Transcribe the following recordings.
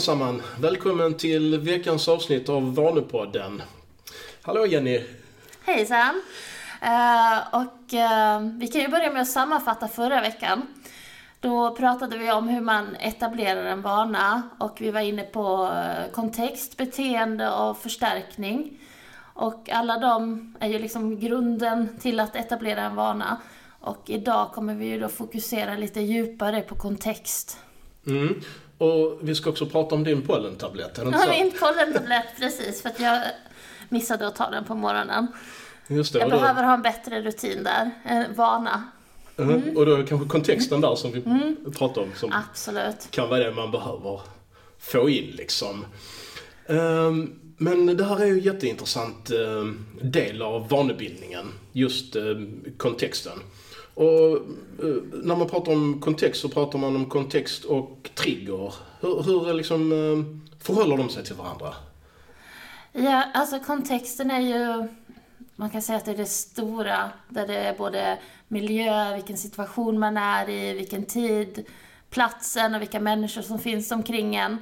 Allesammans! Välkommen till veckans avsnitt av Vanepodden. Hallå Jenny! Hejsan! Uh, och uh, vi kan ju börja med att sammanfatta förra veckan. Då pratade vi om hur man etablerar en vana och vi var inne på uh, kontext, beteende och förstärkning. Och alla de är ju liksom grunden till att etablera en vana. Och idag kommer vi ju då fokusera lite djupare på kontext. Mm. Och vi ska också prata om din pollentablett, är det inte så? Ja, min pollentablett, precis. För att jag missade att ta den på morgonen. Just det, jag behöver ha en bättre rutin där, en vana. Mm. Och då är det kanske kontexten där som vi mm. pratar om som Absolut. kan vara det man behöver få in liksom. Um, men det här är ju en jätteintressant um, del av vanebildningen, just um, kontexten. Och eh, när man pratar om kontext så pratar man om kontext och trigger. Hur, hur liksom, eh, förhåller de sig till varandra? Ja, alltså kontexten är ju man kan säga att det är det stora, där det är både miljö, vilken situation man är i, vilken tid, platsen och vilka människor som finns omkring en.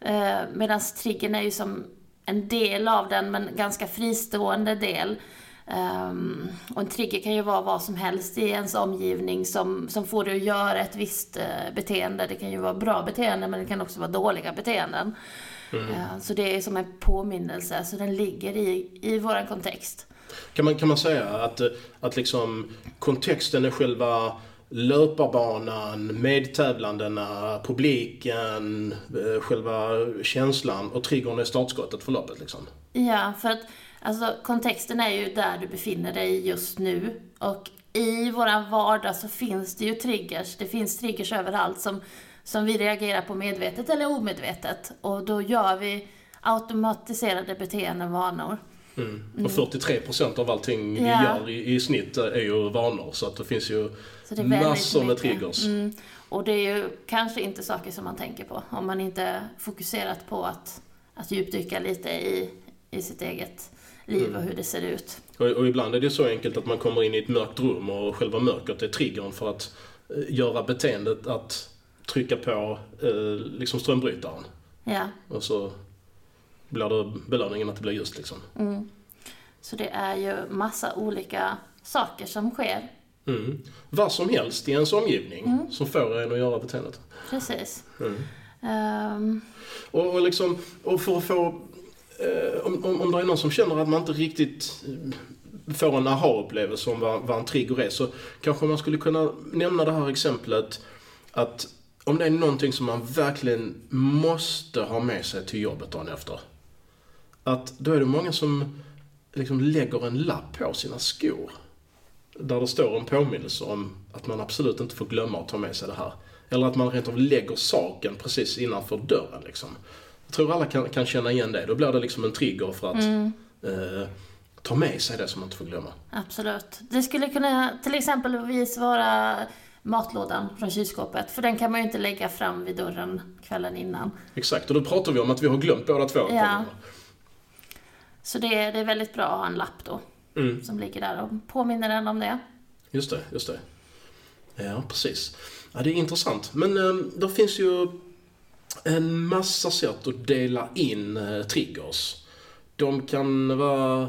Eh, Medan triggern är ju som en del av den, men ganska fristående del. Um, och en trigger kan ju vara vad som helst i ens omgivning som, som får dig att göra ett visst uh, beteende. Det kan ju vara bra beteenden, men det kan också vara dåliga beteenden. Mm. Uh, så det är som en påminnelse, så den ligger i, i vår kontext. Kan man, kan man säga att, att liksom kontexten är själva löparbanan, medtävlandena, publiken, eh, själva känslan och triggern är startskottet för loppet liksom? Ja, för att alltså, kontexten är ju där du befinner dig just nu. Och i våran vardag så finns det ju triggers. Det finns triggers överallt som, som vi reagerar på medvetet eller omedvetet. Och då gör vi automatiserade beteenden, vanor. Mm. Och 43% av allting vi gör i, i, snitt är ju vanor. Så att det finns ju det massor med triggers. Mm. Och det är ju kanske inte saker som man tänker på om man inte fokuserat på att, att djupdyka lite i, i sitt eget liv mm. och hur det ser ut. Och, och, ibland är det så enkelt att man kommer in i ett mörkt rum och själva mörkret är triggern för att eh, göra beteendet att trycka på eh, liksom strömbrytaren. Ja. Och så blir det belöningen att det blir ljust liksom. Mm. Så det är ju massa olika saker som sker. Mm. Vad som helst i ens omgivning mm. som får en att göra beteendet. Precis. Um... Och, och, liksom, och för att få, Eh, om, om, om det är någon som känner att man inte riktigt eh, får en aha-upplevelse om vad, vad en trigger är så kanske man skulle kunna nämna det här exemplet att om det är någonting som man verkligen måste ha med sig till jobbet dagen efter att då är det många som liksom lägger en lapp på sina skor. Där det står en påminnelse om att man absolut inte får glömma att ta med sig det här. Eller att man rent av lägger saken precis innanför dörren liksom. Jag tror alla kan, kan känna igen det. Då blir det liksom en trigger för att mm. eh, ta med sig det som man inte får glömma. Absolut. Det skulle kunna till exempel vara matlådan från kylskåpet. För den kan man ju inte lägga fram vid dörren kvällen innan. Exakt, och då pratar vi om att vi har glömt båda två. Ja. Så det, det är väldigt bra att ha en lapp då. Mm. Som ligger där och påminner en om det. Just det, just det. Ja, precis. Ja, det är intressant. Men eh, det finns ju en massa sätt att dela in eh, triggers. De kan vara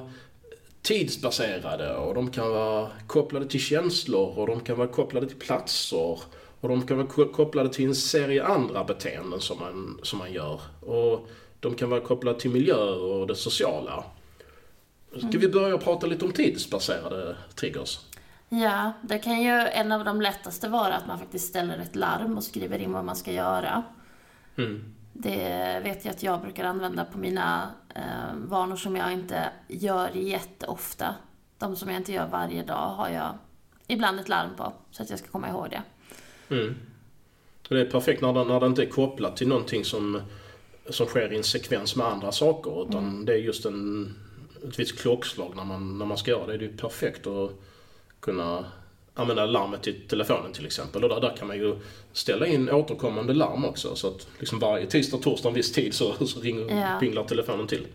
tidsbaserade och de kan vara kopplade till känslor och de kan vara kopplade till platser. Och de kan vara kopplade till en serie andra beteenden som man, som man gör. Och de kan vara kopplade till miljö och det sociala. Ska vi börja prata lite om tidsbaserade triggers? Ja, det kan ju en av de lättaste vara att man faktiskt ställer ett larm och skriver in vad man ska göra. Mm. Det vet jag att jag brukar använda på mina eh, vanor som jag inte gör jätteofta. De som jag inte gör varje dag har jag ibland ett larm på, så att jag ska komma ihåg det. Mm. Det är perfekt när det, när det inte är kopplat till någonting som som sker i en sekvens med andra saker. Utan mm. det är just en, ett visst klockslag när man, när man ska göra det. Det är ju perfekt att kunna använda larmet till telefonen till exempel. Och där, där kan man ju ställa in återkommande larm också. Så att liksom varje tisdag, torsdag en viss tid så, så ringer, ja. pinglar telefonen till.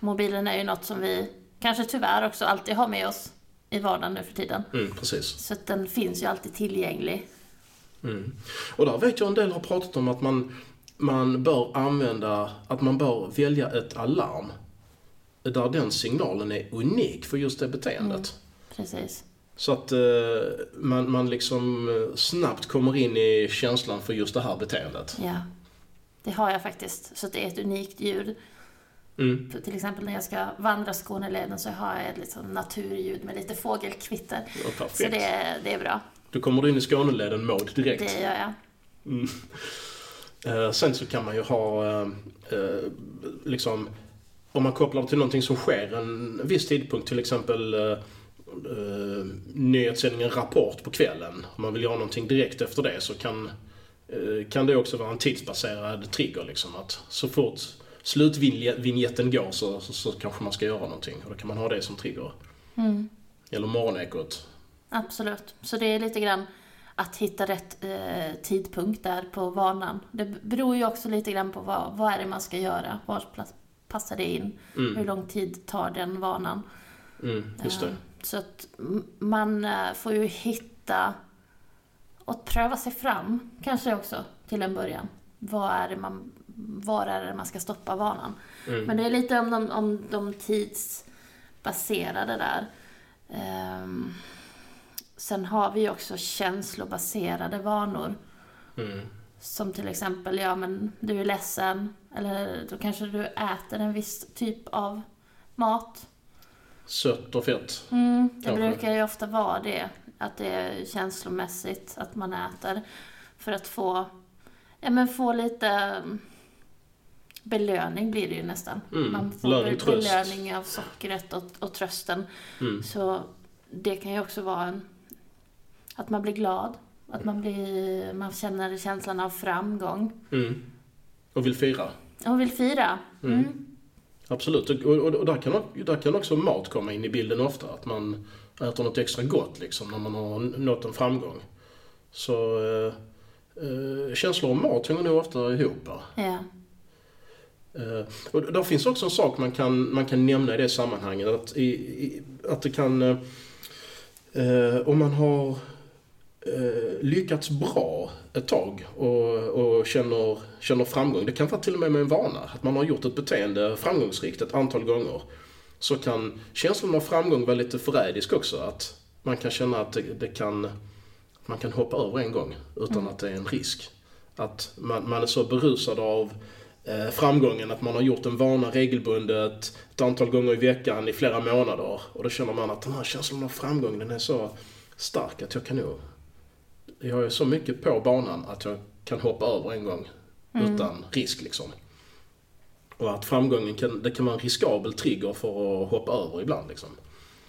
Mobilen är ju något som vi kanske tyvärr också alltid har med oss i vardagen nu för tiden. Mm, precis. Så att den finns ju alltid tillgänglig. Mm. Och där vet jag en del har pratat om att man man bör använda, att man bör välja ett alarm där den signalen är unik för just det beteendet. Mm, precis. Så att eh, man, man liksom eh, snabbt kommer in i känslan för just det här beteendet. Ja, det har jag faktiskt. Så det är ett unikt ljud. Mm. Till exempel när jag ska vandra Skåneleden så har jag ett liksom naturljud med lite fågelkvitter. Ja, så det, det är bra. Du kommer in i Skåneleden-mode direkt. Det gör jag. Mm. Eh, sen så kan man ju ha, eh, eh, liksom, om man kopplar till någonting som sker en viss tidpunkt, till exempel eh, eh, nyhetssändningen Rapport på kvällen. Om man vill göra någonting direkt efter det så kan, eh, kan det också vara en tidsbaserad trigger. Liksom, att så fort slutvinjetten går så, så, så, kanske man ska göra någonting. Och då kan man ha det som trigger. Mm. Eller morgonekot. Absolut. Så det är lite grann att hitta rätt eh, tidpunkt där på vanan. Det beror ju också lite grann på vad, vad är det man ska göra. Var passar det in? Mm. Hur lång tid tar den vanan? Mm, just det. Så att man eh, får ju hitta och pröva sig fram kanske också till en början. Vad är det man, var är det man ska stoppa vanan? Mm. Men det är lite om de, om de tidsbaserade där. Um, sen har vi också känslobaserade vanor. Mm. Som till exempel, ja men du är ledsen. Eller då kanske du äter en viss typ av mat. Sött och fett. Mm, det kanske. brukar ju ofta vara det. Att det är känslomässigt att man äter. För att få, ja men få lite mm, belöning blir det ju nästan. Mm, man får belöning, belöning av sockret och, och trösten. Mm. Så det kan ju också vara en, att man blir glad. Att man, blir, man känner känslan av framgång. Mm. Och vill fira. Och vill fira. Mm. Absolut, och, och, och, där, kan, där kan också mat komma in i bilden ofta. Att man äter något extra gott liksom när man har nått en framgång. Så eh, eh, känslor och mat hänger nog ofta ihop. Ja. Eh, och där finns också en sak man kan, man kan nämna i det sammanhanget. Att, i, i, att det kan... Eh, eh om man har lyckats bra ett tag och, och känner, känner framgång. Det kan vara till och med med en vana. Att man har gjort ett beteende framgångsrikt ett antal gånger. Så kan känslan av framgång vara lite förrädisk också. Att man kan känna att det, det kan, man kan hoppa över en gång utan mm. att det är en risk. Att man, man är så berusad av eh, framgången att man har gjort en vana regelbundet ett antal gånger i veckan i flera månader. Och då känner man att den här känslan av framgång den är så stark att jag kan nog jag är så mycket på banan att jag kan hoppa över en gång mm. utan risk liksom. Och att framgången kan, det kan vara en riskabel trigger för att hoppa över ibland liksom.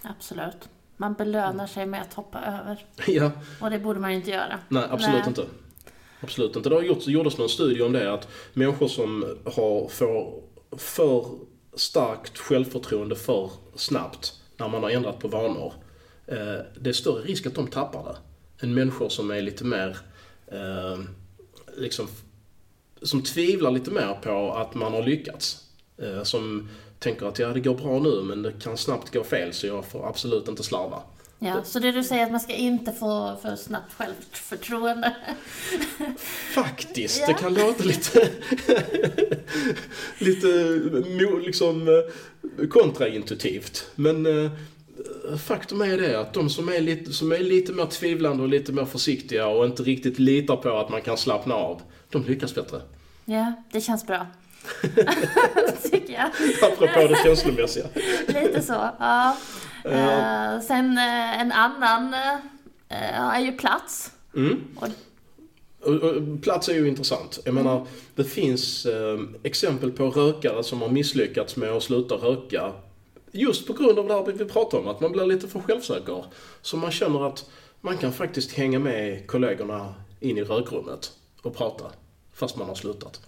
Absolut. Man belönar sig med att hoppa över. ja. Och det borde man inte göra. Nej, absolut Nej. inte. Absolut inte. Det har gjorts, gjordes någon studie om det att människor som har, får för starkt självförtroende för snabbt när man har ändrat på vanor. Eh, det är större risk att de tappar det än människor som är lite mer, eh, liksom, som tvivlar lite mer på att man har lyckats. Eh, som tänker att ja, det går bra nu men det kan snabbt gå fel så jag får absolut inte slarva. Ja, så det du säger att man ska inte få för snabbt självförtroende? Faktiskt, ja. det kan låta lite, lite liksom eh, kontraintuitivt. Men eh, faktum är det att de som är, lite, som är lite mer tvivlande och lite mer försiktiga och inte riktigt litar på att man kan slappna av, de lyckas bättre. Ja, det känns bra. Tycker jag. Apropå det känslomässiga. lite så, ja. Uh, sen uh, en annan uh, är ju plats. Mm. Och, och, och, plats är ju intressant. Jag mm. menar, det finns exempel på rökare som har misslyckats med att sluta röka just på grund av det här vi pratar om, att man blir lite för självsäker. Så man känner att man kan faktiskt hänga med kollegorna in i rökrummet och prata, fast man har slutat.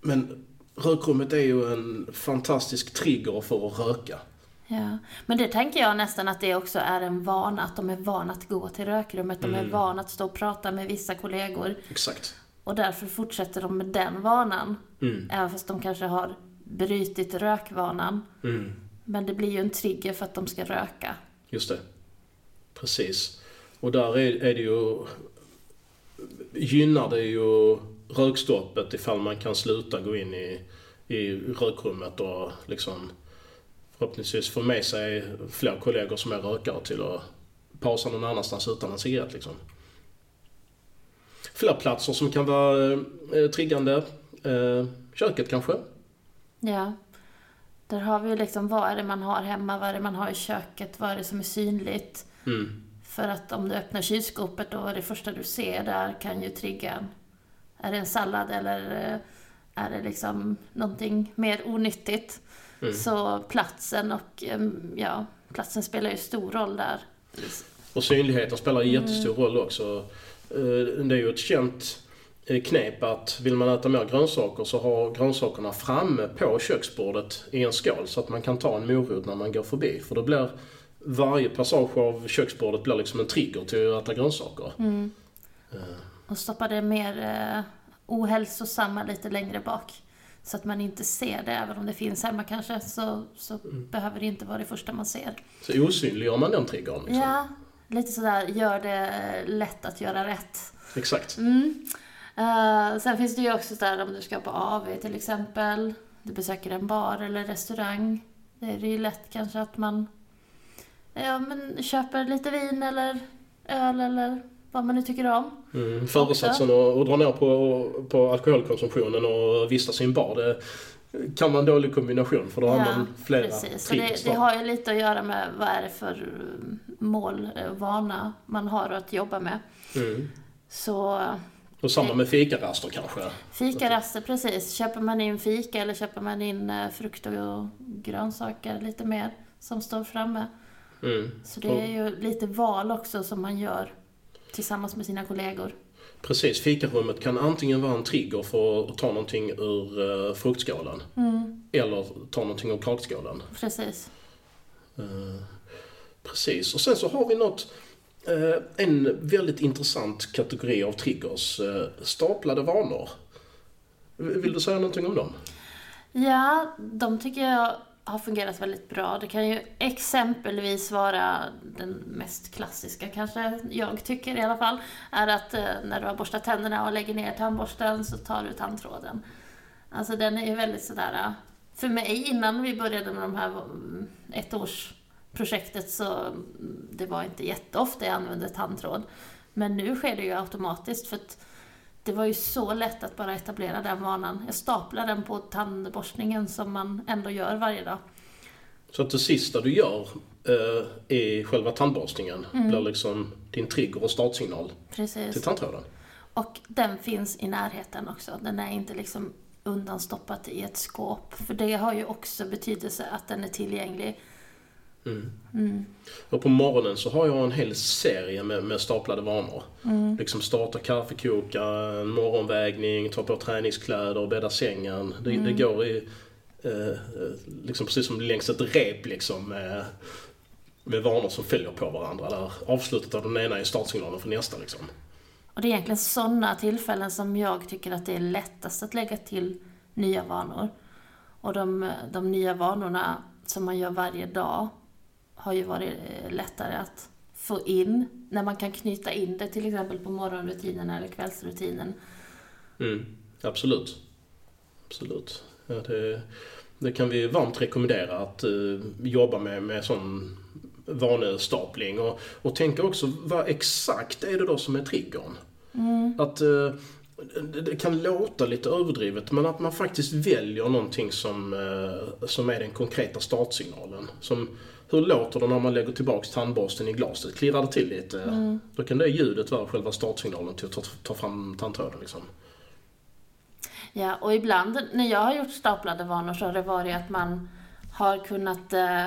Men rökrummet är ju en fantastisk trigger för att röka. Ja, men det tänker jag nästan att det också är en vana, att de är vana att gå till rökrummet, de är mm. vana att stå och prata med vissa kollegor. Exakt. Och därför fortsätter de med den vanan. Mm. Även fast de kanske har brutit rökvanan. Mm. Men det blir ju en trigger för att de ska röka. Just det. Precis. Och där är, är det ju... Gynnar det ju rökstoppet ifall man kan sluta gå in i, i rökrummet och liksom förhoppningsvis få med sig fler kollegor som är rökare till att pausa någon annanstans utan en cigarett liksom. Fler platser som kan vara eh, triggande. Eh, köket kanske? Ja. Där har vi liksom vad är det man har hemma, vad är det man har i köket, vad är det som är synligt. Mm. För att om du öppnar kylskåpet och det första du ser där kan ju trigga en... Är det en sallad eller eh, är det liksom någonting mer onyttigt? Mm. Så platsen och, ja, platsen spelar ju stor roll där. Och synligheten spelar en jättestor roll också. Eh, Det är ju ett känt knep att vill man äta mer grönsaker så har grönsakerna framme på köksbordet i en skål så att man kan ta en morot när man går förbi. För då blir varje passage av köksbordet blir liksom en trigger till att äta grönsaker. Mm. Eh, Och stoppa det mer eh, ohälsosamma lite längre bak. Så att man inte ser det, även om det finns hemma kanske, så, så behöver det inte vara det första man ser. Så osynliggör man den triggern liksom. Ja, lite sådär, gör det lätt att göra rätt. Exakt. Mm. Eh, sen finns det ju också där om du ska på AV till exempel, du besöker en bar eller restaurang. Det är ju lätt kanske att man ja, men köper lite vin eller öl eller vad man nu tycker om. Mm. Föresatsen att, att dra ner på, på alkoholkonsumtionen och vistas i en bar, det kan vara en dålig kombination för då har man flera precis. Så det, det har ju lite att göra med vad är det för eh, mål, vana man har att jobba med. Mm. Så Och samma med fikaraster kanske. fikaraster, precis. Köper man in fika eller köper man in eh, frukt och grönsaker lite mer som står framme. Mm. Så det är ju lite val också som man gör tillsammans med sina kollegor. Precis, fikarummet kan antingen vara en trigger för att ta någonting ur uh, fruktskålen eller ta någonting ur kakskålen. Precis. Eh, precis, och sen så har vi något, eh, Eh, en väldigt intressant kategori av triggers, eh, staplade vanor. Vill du säga någonting om dem? Ja, de tycker jag har fungerat väldigt bra. Det kan ju exempelvis vara den mest klassiska kanske, jag tycker i alla fall, är att eh, när du har borstat tänderna och lägger ner tandborsten så tar du tandtråden. Alltså den är ju väldigt sådär, för mig innan vi började med de här ettårs ettårsprojektet så mm, det var inte jätteofta jag använde tandtråd. Men nu sker det ju automatiskt för att det var ju så lätt att bara etablera den vanan. Jag staplar den på tandborstningen som man ändå gör varje dag. Så att det sista du gör eh, i själva tandborstningen blir liksom din trigger och startsignal till Precis. tandtråden. Och den finns i närheten också. Den är inte liksom undanstoppat i ett skåp. För det har ju också betydelse att den är tillgänglig. Och på morgonen så har jag en hel serie med, med staplade vanor. Liksom starta kaffekokaren, morgonvägning, ta på träningskläder, bädda sängen. Det, det går i, eh, eh, liksom precis som längs ett rep liksom med, med vanor som följer på varandra. Där avslutet av den ena är startsignalen för nästa liksom. Och det är egentligen sådana tillfällen som jag tycker att det är lättast att lägga till nya vanor. Och de, de nya vanorna som man gör varje dag har ju varit eh, lättare att få in när man kan knyta in det till exempel på morgonrutinen eller kvällsrutinen. Mm, absolut. Absolut. Ja, det, det kan vi varmt rekommendera att eh, jobba med, med sån vanestapling och, och tänka också vad exakt är det då som är triggern? Att eh, det, kan låta lite överdrivet men att man faktiskt väljer någonting som, som är den konkreta startsignalen. Som, hur låter det när man lägger tillbaks tandborsten i glaset? Klirrar det till lite? Då kan det ljudet vara själva startsignalen till att ta, ta fram tandtråden. Liksom. Ja, och ibland när jag har gjort staplade vanor så har det varit att man har kunnat eh,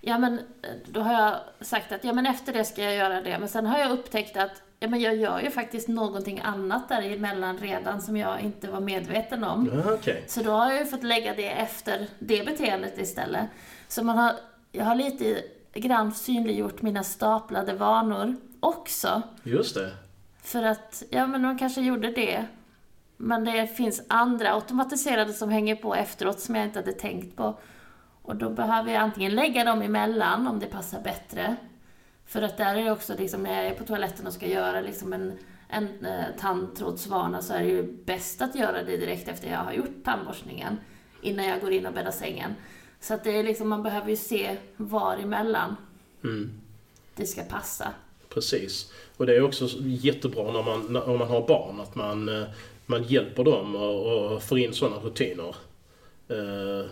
Ja men eh, då har jag sagt att ja men efter det ska jag göra det. Men sen har jag upptäckt att ja men jag gör ju faktiskt någonting annat däremellan redan som jag inte var medveten om. Ja, okej. Så då har jag ju fått lägga det efter det beteendet istället. Så man har, jag har lite grann synliggjort mina staplade vanor också. Just det. För att, ja men man kanske gjorde det. Men det finns andra automatiserade som hänger på efteråt som jag inte hade tänkt på. Och då behöver jag antingen lägga dem emellan om det passar bättre. För att där är det också liksom när jag är på toaletten och ska göra liksom en en eh, tandtrådsvana så är det ju bäst att göra det direkt efter jag har gjort tandborstningen. Innan jag går in och bäddar sängen. Så att det är liksom, man behöver ju se var emellan Mm. det ska passa. Precis. Och det är också jättebra när man, när, om man har barn att man, eh, man hjälper dem och, och får in sådana rutiner. Uh,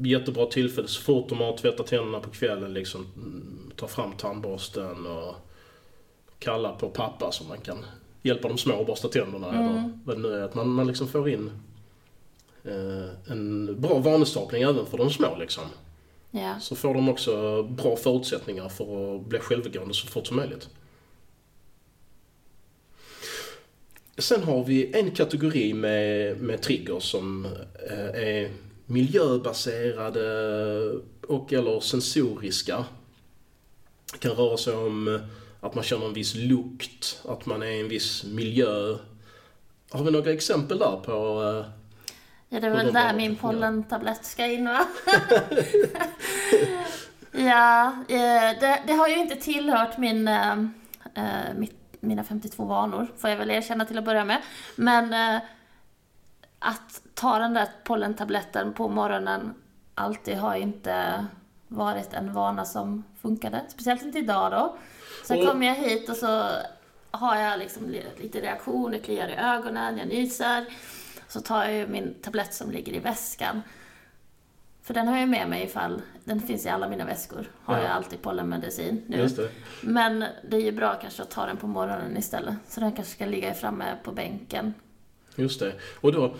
jättebra tillfälle så fort de har tvättat tänderna på kvällen liksom mm, ta fram tandborsten och kalla på pappa så man kan hjälpa de små att borsta tänderna Mm. eller vad det nu är. Att man, man liksom får in en bra vanestapling även för de små liksom. Ja. Så får de också bra förutsättningar för att bli självgående så fort som möjligt. Sen har vi en kategori med, med triggers som eh, är miljöbaserade och eller sensoriska. Det kan röra sig om eh, att man känner en viss lukt, att man är i en viss miljö. Har vi några exempel där på eh, Ja, det är väl där min pollentablett ska in va? ja, eh, det, det har ju inte tillhört min, eh, mitt, mina 52 vanor, får jag väl erkänna till att börja med. Men eh, att ta den där pollentabletten på morgonen alltid har inte varit en vana som funkade. Speciellt inte idag då. Sen kommer jag hit och så har jag liksom li- lite reaktioner, kliar i ögonen, jag nyser. Så tar jag ju min tablett som ligger i väskan. För den har jag med mig ifall, den finns i alla mina väskor. Har Ja. jag alltid pollenmedicin nu. Det. Men det är ju bra kanske att ta den på morgonen istället. Så den kanske ska ligga framme på bänken. Just det. Och då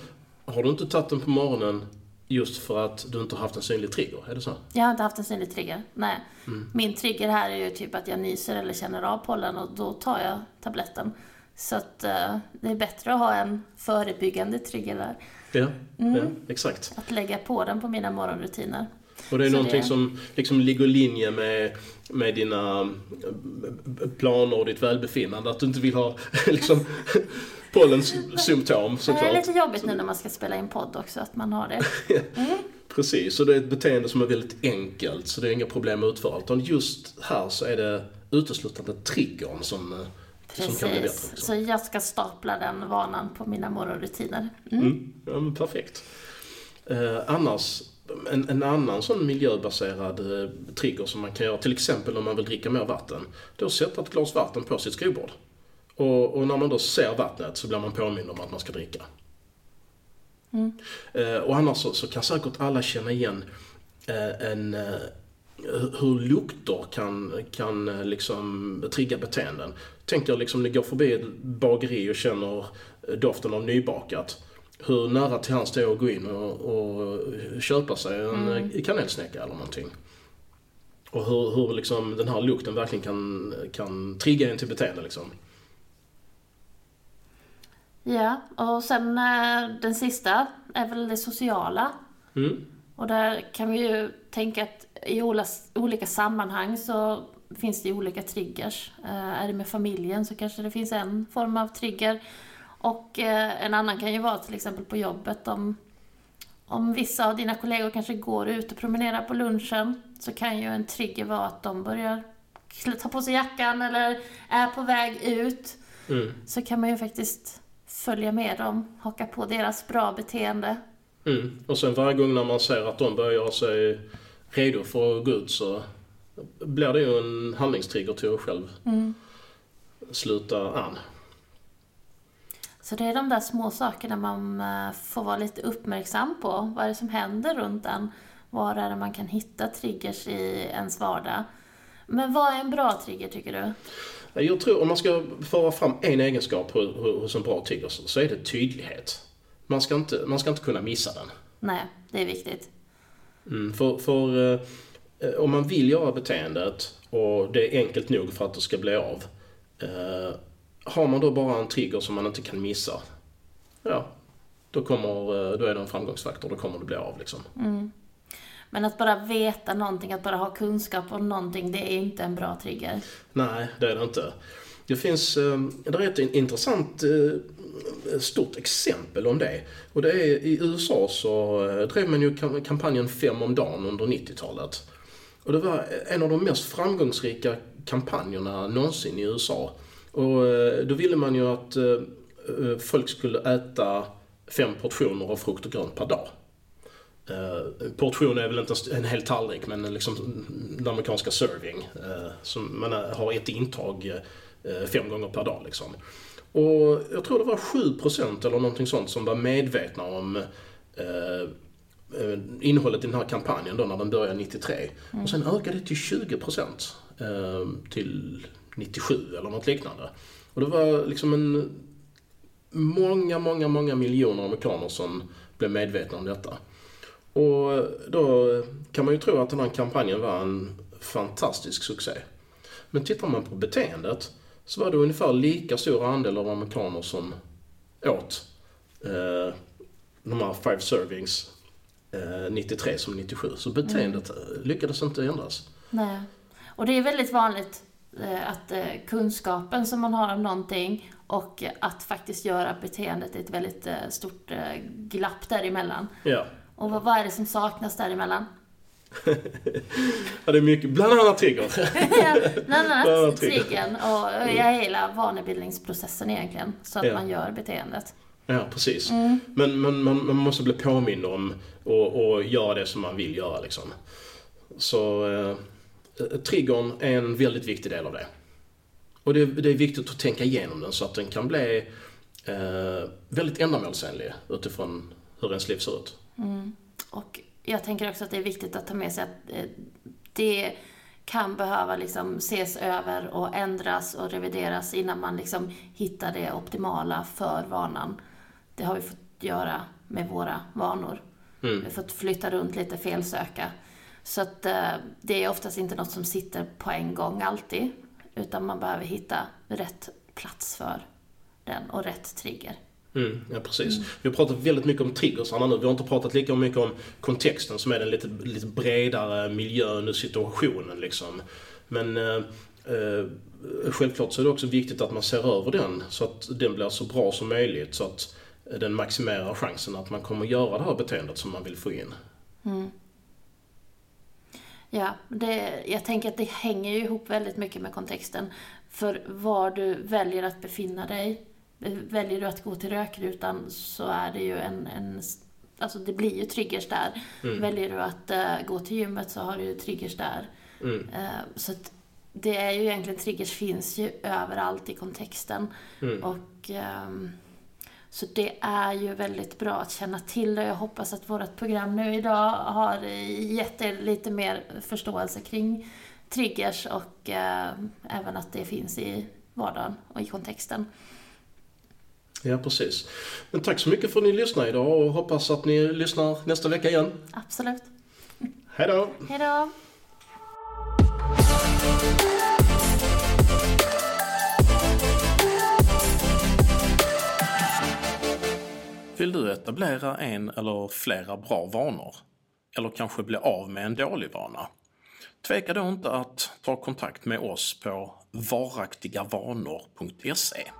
har du inte tagit den på morgonen just för att du inte har haft en synlig trigger? Är det så? Jag har inte haft en synlig trigger. Nej. Mm. Min trigger här är ju typ att jag nyser eller känner av pollen och då tar jag tabletten. Så att eh, det är bättre att ha en förebyggande trigger där. Ja, Mm. ja exakt. Att lägga på den på mina morgonrutiner. Och det är Så någonting det- som liksom ligger i linje med, med dina eh, planer och ditt välbefinnande. Att du inte vill ha liksom pollensymptom Det är såklart. lite jobbigt nu när man ska spela in podd också, att man har det. Precis, och det är ett beteende som är väldigt enkelt så det är inga problem att utföra. Utan just här så är det uteslutande triggern som, Precis. Så jag ska stapla den vanan på mina morgonrutiner. Mm. Mm. Ja, perfekt. Eh, annars, en, en annan sån miljöbaserad eh, trigger som man kan göra, till exempel om man vill dricka mer vatten, att sätta ett glas vatten på sitt skrivbord. Och, och när man då ser vattnet så blir man påmind om att man ska dricka. Mm. Eh, och annars så, så kan säkert alla känna igen eh, en, eh, hur lukter kan, kan eh, liksom trigga beteenden. Tänk dig liksom ni går förbi ett bageri och känner eh, doften av nybakat. Hur nära till hands det är att gå in och, och köpa sig en Mm. mm. kanelsnäcka eller någonting. Och hur, hur liksom den här lukten verkligen kan, kan trigga en till beteende liksom. Ja, och sen eh, den sista är väl det sociala. Mm. Och där kan vi ju tänka att i olika sammanhang så finns det olika triggers. Eh, är det med familjen så kanske det finns en form av trigger. Och eh, en annan kan ju vara till exempel på jobbet om, om vissa av dina kollegor kanske går ut och promenerar på lunchen så kan ju en trigger vara att de börjar ta på sig jackan eller är på väg ut. Mm. Så kan man ju faktiskt följa med dem, haka på deras bra beteende. Mm. Och sen varje gång när man ser att de börjar göra sig redo för att gå ut så blir det ju en handlingstrigger till att själv Mm. sluta an. Så det är de där små sakerna man eh, får vara lite uppmärksam på. Vad är det som händer runt en? Var är det man kan hitta triggers i ens vardag? Men vad är en bra trigger tycker du? Jag tror om man ska föra fram en egenskap ho- ho- hos en bra trigger så är det tydlighet. Man ska inte, man ska inte kunna missa den. Nej, det är viktigt. Mm, för för eh, om man vill göra beteendet och det är enkelt nog för att det ska bli av. Eh, har man då bara en trigger som man inte kan missa, ja, då, kommer, eh, då är det en framgångsfaktor. Då kommer det bli av liksom. Mm. Men att bara veta någonting, att bara ha kunskap om någonting, det är inte en bra trigger. Nej, det är det inte. Det finns, eh, det är ett intressant eh, stort exempel om det. Och det är i USA så eh, drev man ju kam- kampanjen Fem om dagen under 90-talet. Och det var en av de mest framgångsrika kampanjerna någonsin i USA. Och eh, då ville man ju att eh, eh, folk skulle äta fem portioner av frukt och grönt per dag. Portion är väl inte en hel tallrik men liksom den amerikanska serving. Som man har ett intag fem gånger per dag liksom. Och jag tror det var 7% eller någonting sånt som var medvetna om Eh, innehållet i den här kampanjen då när den började 93. Mm. Och sen ökade det till 20% eh, till 97 eller något liknande. Och det var liksom en många, många, många miljoner amerikaner som blev medvetna om detta. Och då kan man ju tro att den här kampanjen var en fantastisk succé. Men tittar man på beteendet så var det ungefär lika stor andel av amerikaner som åt eh, de här five servings 93 som 97. Så beteendet mm. lyckades inte ändras. Nej. Och det är väldigt vanligt eh, att eh, kunskapen som man har om någonting och att faktiskt göra beteendet är ett väldigt eh, stort eh, glapp däremellan. Ja. Och vad, vad är det som saknas däremellan? ja, det är mycket. Bland annat trigger. ja, bland annat triggern och mm. ja, hela vanebildningsprocessen egentligen. Så att ja. man gör beteendet. Ja, precis. Mm. Men, men man, man, måste bli påmind om och, och göra det som man vill göra liksom. Så eh, triggern är en väldigt viktig del av det. Och det, det, är viktigt att tänka igenom den så att den kan bli eh, väldigt ändamålsenlig utifrån hur ens liv ser ut. Mm. Och jag tänker också att det är viktigt att ta med sig att eh, det kan behöva liksom ses över och ändras och revideras innan man liksom hittar det optimala för vanan. Det har vi fått göra med våra vanor. Mm. Vi har fått flytta runt lite, felsöka. Så att eh, det är oftast inte något som sitter på en gång alltid. Utan man behöver hitta rätt plats för den och rätt trigger. Mm, ja, precis. Mm. Vi har pratat väldigt mycket om triggersarna nu. Vi har inte pratat lika mycket om kontexten som är den lite, lite bredare miljön och situationen. Liksom. Men eh, eh, självklart så är det också viktigt att man ser över den så att den blir så bra som möjligt. Så att den maximerar chansen att man kommer göra det här beteendet som man vill få in. Mm. Ja, det, jag tänker att det hänger ju ihop väldigt mycket med kontexten. För var du väljer att befinna dig Väljer du att gå till rökrutan så är det ju en, en Alltså det blir ju triggers där. Mm. Väljer du att uh, gå till gymmet så har du ju triggers där. Mm. Uh, så det är ju egentligen, triggers finns ju överallt i kontexten. Mm. Och um, Så det är ju väldigt bra att känna till det. Jag hoppas att vårt program nu idag har gett er lite mer förståelse kring triggers och uh, även att det finns i vardagen och i kontexten. Ja, precis. Men tack så mycket för att ni lyssnade idag och hoppas att ni lyssnar nästa vecka igen. Absolut. Hej då! Hej då! Vill du etablera en eller flera bra vanor? Eller kanske bli av med en dålig vana? Tveka då inte att ta kontakt med oss på varaktigavanor.se.